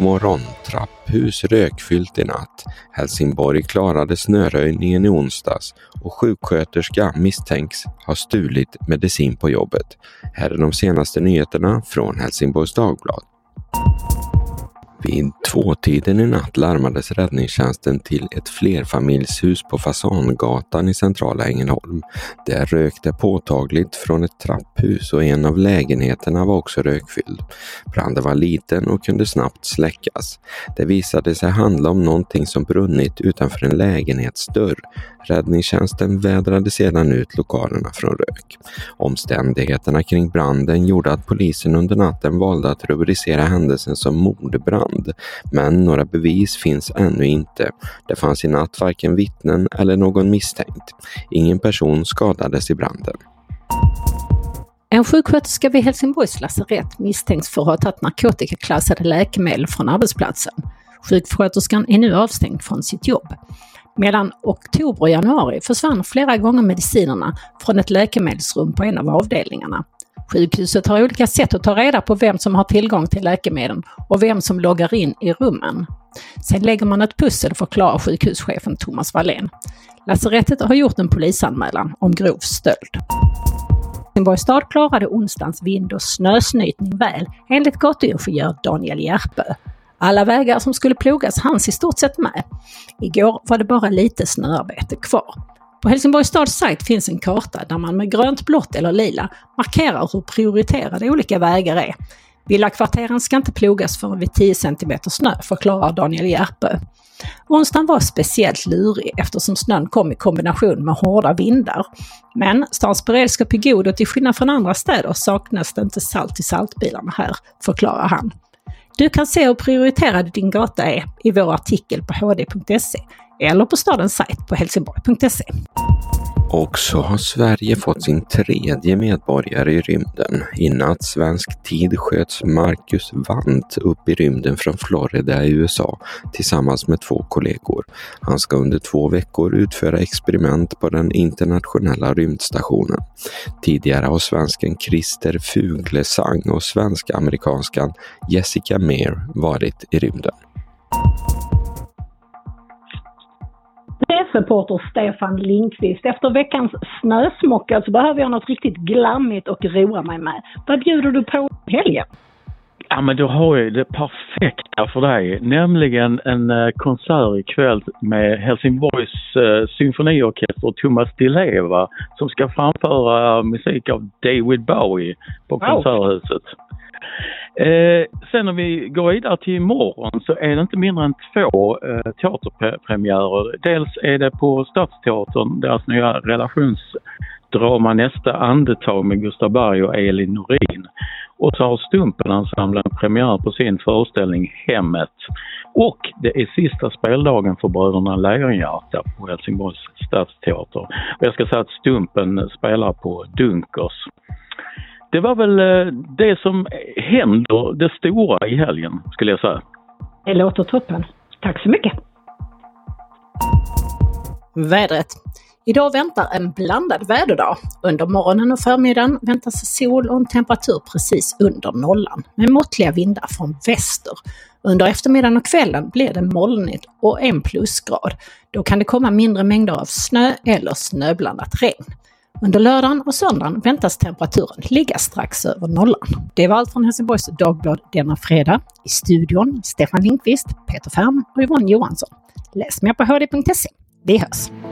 God morgon! Trapphus rökfyllt i natt. Helsingborg klarade snöröjningen i onsdags och sjuksköterska misstänks ha stulit medicin på jobbet. Här är de senaste nyheterna från Helsingborgs Dagblad. Vid tvåtiden i natt larmades räddningstjänsten till ett flerfamiljshus på Fasangatan i centrala Ängelholm. Där rökte påtagligt från ett trapphus och en av lägenheterna var också rökfylld. Branden var liten och kunde snabbt släckas. Det visade sig handla om någonting som brunnit utanför en lägenhetsdörr. Räddningstjänsten vädrade sedan ut lokalerna från rök. Omständigheterna kring branden gjorde att polisen under natten valde att rubricera händelsen som mordbrand hand, men några bevis finns ännu inte. Det fanns i natt varken vittnen eller någon misstänkt. Ingen person skadades i branden. En sjuksköterska vid Helsingborgs lasarett misstänks för att ha tagit narkotikaklassade läkemedel från arbetsplatsen. Sjuksköterskan är nu avstängd från sitt jobb. Mellan oktober och januari försvann flera gånger medicinerna från ett läkemedelsrum på en av avdelningarna. Sjukhuset har olika sätt att ta reda på vem som har tillgång till läkemedel och vem som loggar in i rummen. Sen lägger man ett pussel, förklarar sjukhuschefen Thomas Wallén. Lasarettet har gjort en polisanmälan om grov stöld. Helsingborgs stad klarade onsdagens vind och snösnytning väl, enligt gatuingenjör Daniel Järpö. Alla vägar som skulle plogas hanns i stort sett med. Igår var det bara lite snöarbete kvar. På Helsingborgs stads sajt finns en karta där man med grönt, blått eller lila markerar hur prioriterade olika vägar är. Villakvarteren ska inte plogas förrän vid 10 cm snö, förklarar Daniel Järpö. Onsdagen var speciellt lurig eftersom snön kom i kombination med hårda vindar. Men stans beredskap är god och till skillnad från andra städer saknas det inte salt i saltbilarna här, förklarar han. Du kan se hur prioriterad din gata är i vår artikel på hd.se eller på stadens sajt på helsingborg.se. Och så har Sverige fått sin tredje medborgare i rymden. I natt svensk tid sköts Marcus Wandt upp i rymden från Florida i USA tillsammans med två kollegor. Han ska under två veckor utföra experiment på den internationella rymdstationen. Tidigare har svensken Christer Fuglesang och svensk-amerikanskan Jessica Meir varit i rymden. Reporter Stefan Linkvist. Efter veckans snösmocka så behöver jag något riktigt glammigt och roa mig med. Vad bjuder du på helgen? Ja men då har jag det perfekta för dig, nämligen en uh, konsert ikväll med Helsingborgs uh, symfoniorkester och Thomas Di Leva som ska framföra musik av David Bowie på wow. Konserthuset. Eh, sen om vi går vidare till imorgon så är det inte mindre än två eh, teaterpremiärer. Dels är det på Stadsteatern, deras nya relationsdrama Nästa andetag med Gustav Berg och Elin Norin. Och så har Stumpenensemblen premiär på sin föreställning Hemmet. Och det är sista speldagen för Bröderna Lejonhjärta på Helsingborgs stadsteater. Och jag ska säga att Stumpen spelar på Dunkers det var väl eh, det som händer, det stora i helgen skulle jag säga. Det låter toppen. Tack så mycket. Vädret. Idag väntar en blandad väderdag. Under morgonen och förmiddagen väntas sol och en temperatur precis under nollan med måttliga vindar från väster. Under eftermiddagen och kvällen blir det molnigt och en plusgrad. Då kan det komma mindre mängder av snö eller snöblandat regn. Under lördagen och söndagen väntas temperaturen ligga strax över nollan. Det var allt från Helsingborgs Dagblad denna fredag. I studion Stefan Lindqvist, Peter Färm och Yvonne Johansson. Läs mer på hd.se. Vi hörs!